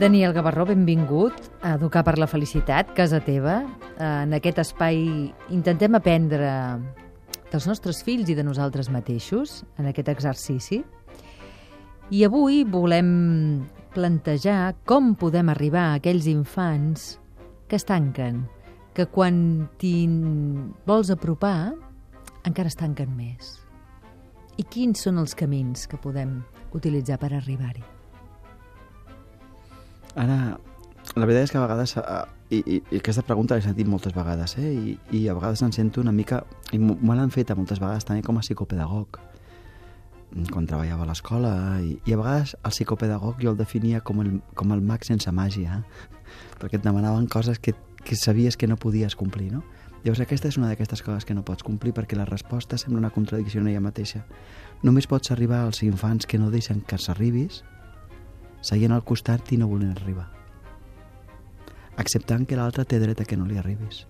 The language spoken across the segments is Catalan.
Daniel Gavarró, benvingut a Educar per la Felicitat, casa teva. En aquest espai intentem aprendre dels nostres fills i de nosaltres mateixos en aquest exercici. I avui volem plantejar com podem arribar a aquells infants que es tanquen, que quan t'hi vols apropar encara es tanquen més. I quins són els camins que podem utilitzar per arribar-hi? Ara, la veritat és que a vegades, eh, i, i, i aquesta pregunta l'he sentit moltes vegades, eh? I, i a vegades em sento una mica, i me l'han fet a moltes vegades també com a psicopedagog, quan treballava a l'escola, i, i a vegades el psicopedagog jo el definia com el, com el mag sense màgia, perquè et demanaven coses que, que sabies que no podies complir, no? Llavors aquesta és una d'aquestes coses que no pots complir perquè la resposta sembla una contradicció en ella mateixa. Només pots arribar als infants que no deixen que s'arribis seient al costat i no volent arribar. Acceptant que l'altre té dret a que no li arribis.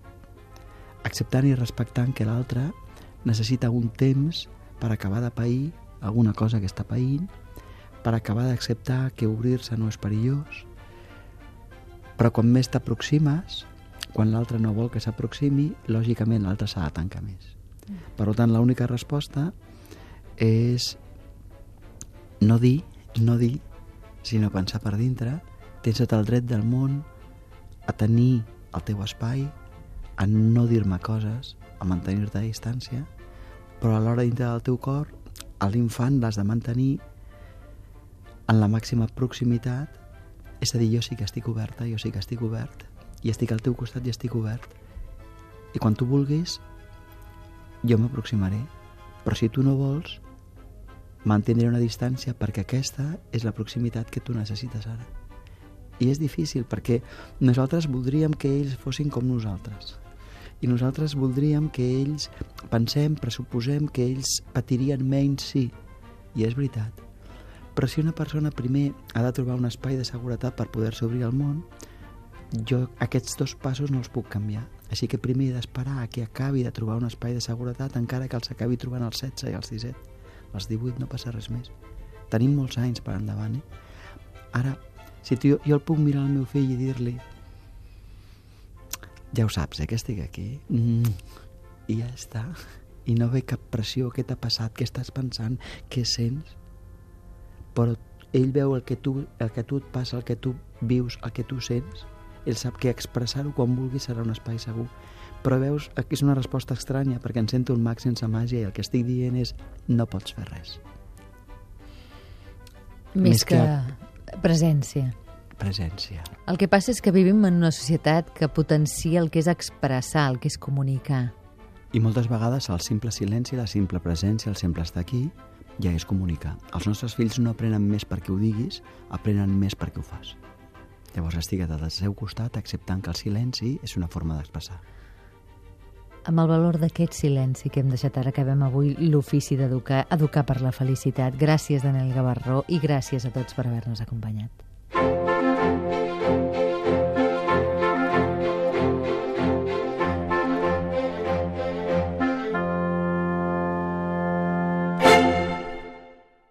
Acceptant i respectant que l'altre necessita un temps per acabar de pair alguna cosa que està païnt, per acabar d'acceptar que obrir-se no és perillós, però quan més t'aproximes, quan l'altre no vol que s'aproximi, lògicament l'altre s'ha de tancar més. Per tant, l'única resposta és no dir, no dir, sinó pensar per dintre, tens tot el dret del món a tenir el teu espai, a no dir-me coses, a mantenir-te a distància, però alhora dintre del teu cor, a l'infant l'has de mantenir en la màxima proximitat, és a dir, jo sí que estic oberta, jo sí que estic obert, i estic al teu costat i estic obert. I quan tu vulguis, jo m'aproximaré. Però si tu no vols, mantindré una distància perquè aquesta és la proximitat que tu necessites ara. I és difícil perquè nosaltres voldríem que ells fossin com nosaltres. I nosaltres voldríem que ells pensem, pressuposem que ells patirien menys, sí. I és veritat. Però si una persona primer ha de trobar un espai de seguretat per poder-se obrir al món, jo aquests dos passos no els puc canviar. Així que primer he d'esperar que acabi de trobar un espai de seguretat encara que els acabi trobant els 16 i els 17. Als 18 no passa res més. Tenim molts anys per endavant, eh? Ara, si tu, jo el puc mirar al meu fill i dir-li ja ho saps, eh, que estic aquí. Mm, I ja està. I no ve cap pressió, què t'ha passat, què estàs pensant, què sents. Però ell veu el que, tu, el que tu et passa, el que tu vius, el que tu sents, ell sap que expressar-ho quan vulgui serà un espai segur. Però veus, aquí és una resposta estranya, perquè em sento un mag sense màgia i el que estic dient és no pots fer res. Més, Més que, que presència. Presència. El que passa és que vivim en una societat que potencia el que és expressar, el que és comunicar. I moltes vegades el simple silenci, la simple presència, el simple estar aquí, ja és comunicar. Els nostres fills no aprenen més perquè ho diguis, aprenen més perquè ho fas. Llavors estigues al seu costat acceptant que el silenci és una forma d'expressar. Amb el valor d'aquest silenci que hem deixat ara, acabem avui l'ofici d'educar, educar per la felicitat. Gràcies, Daniel Gavarró, i gràcies a tots per haver-nos acompanyat.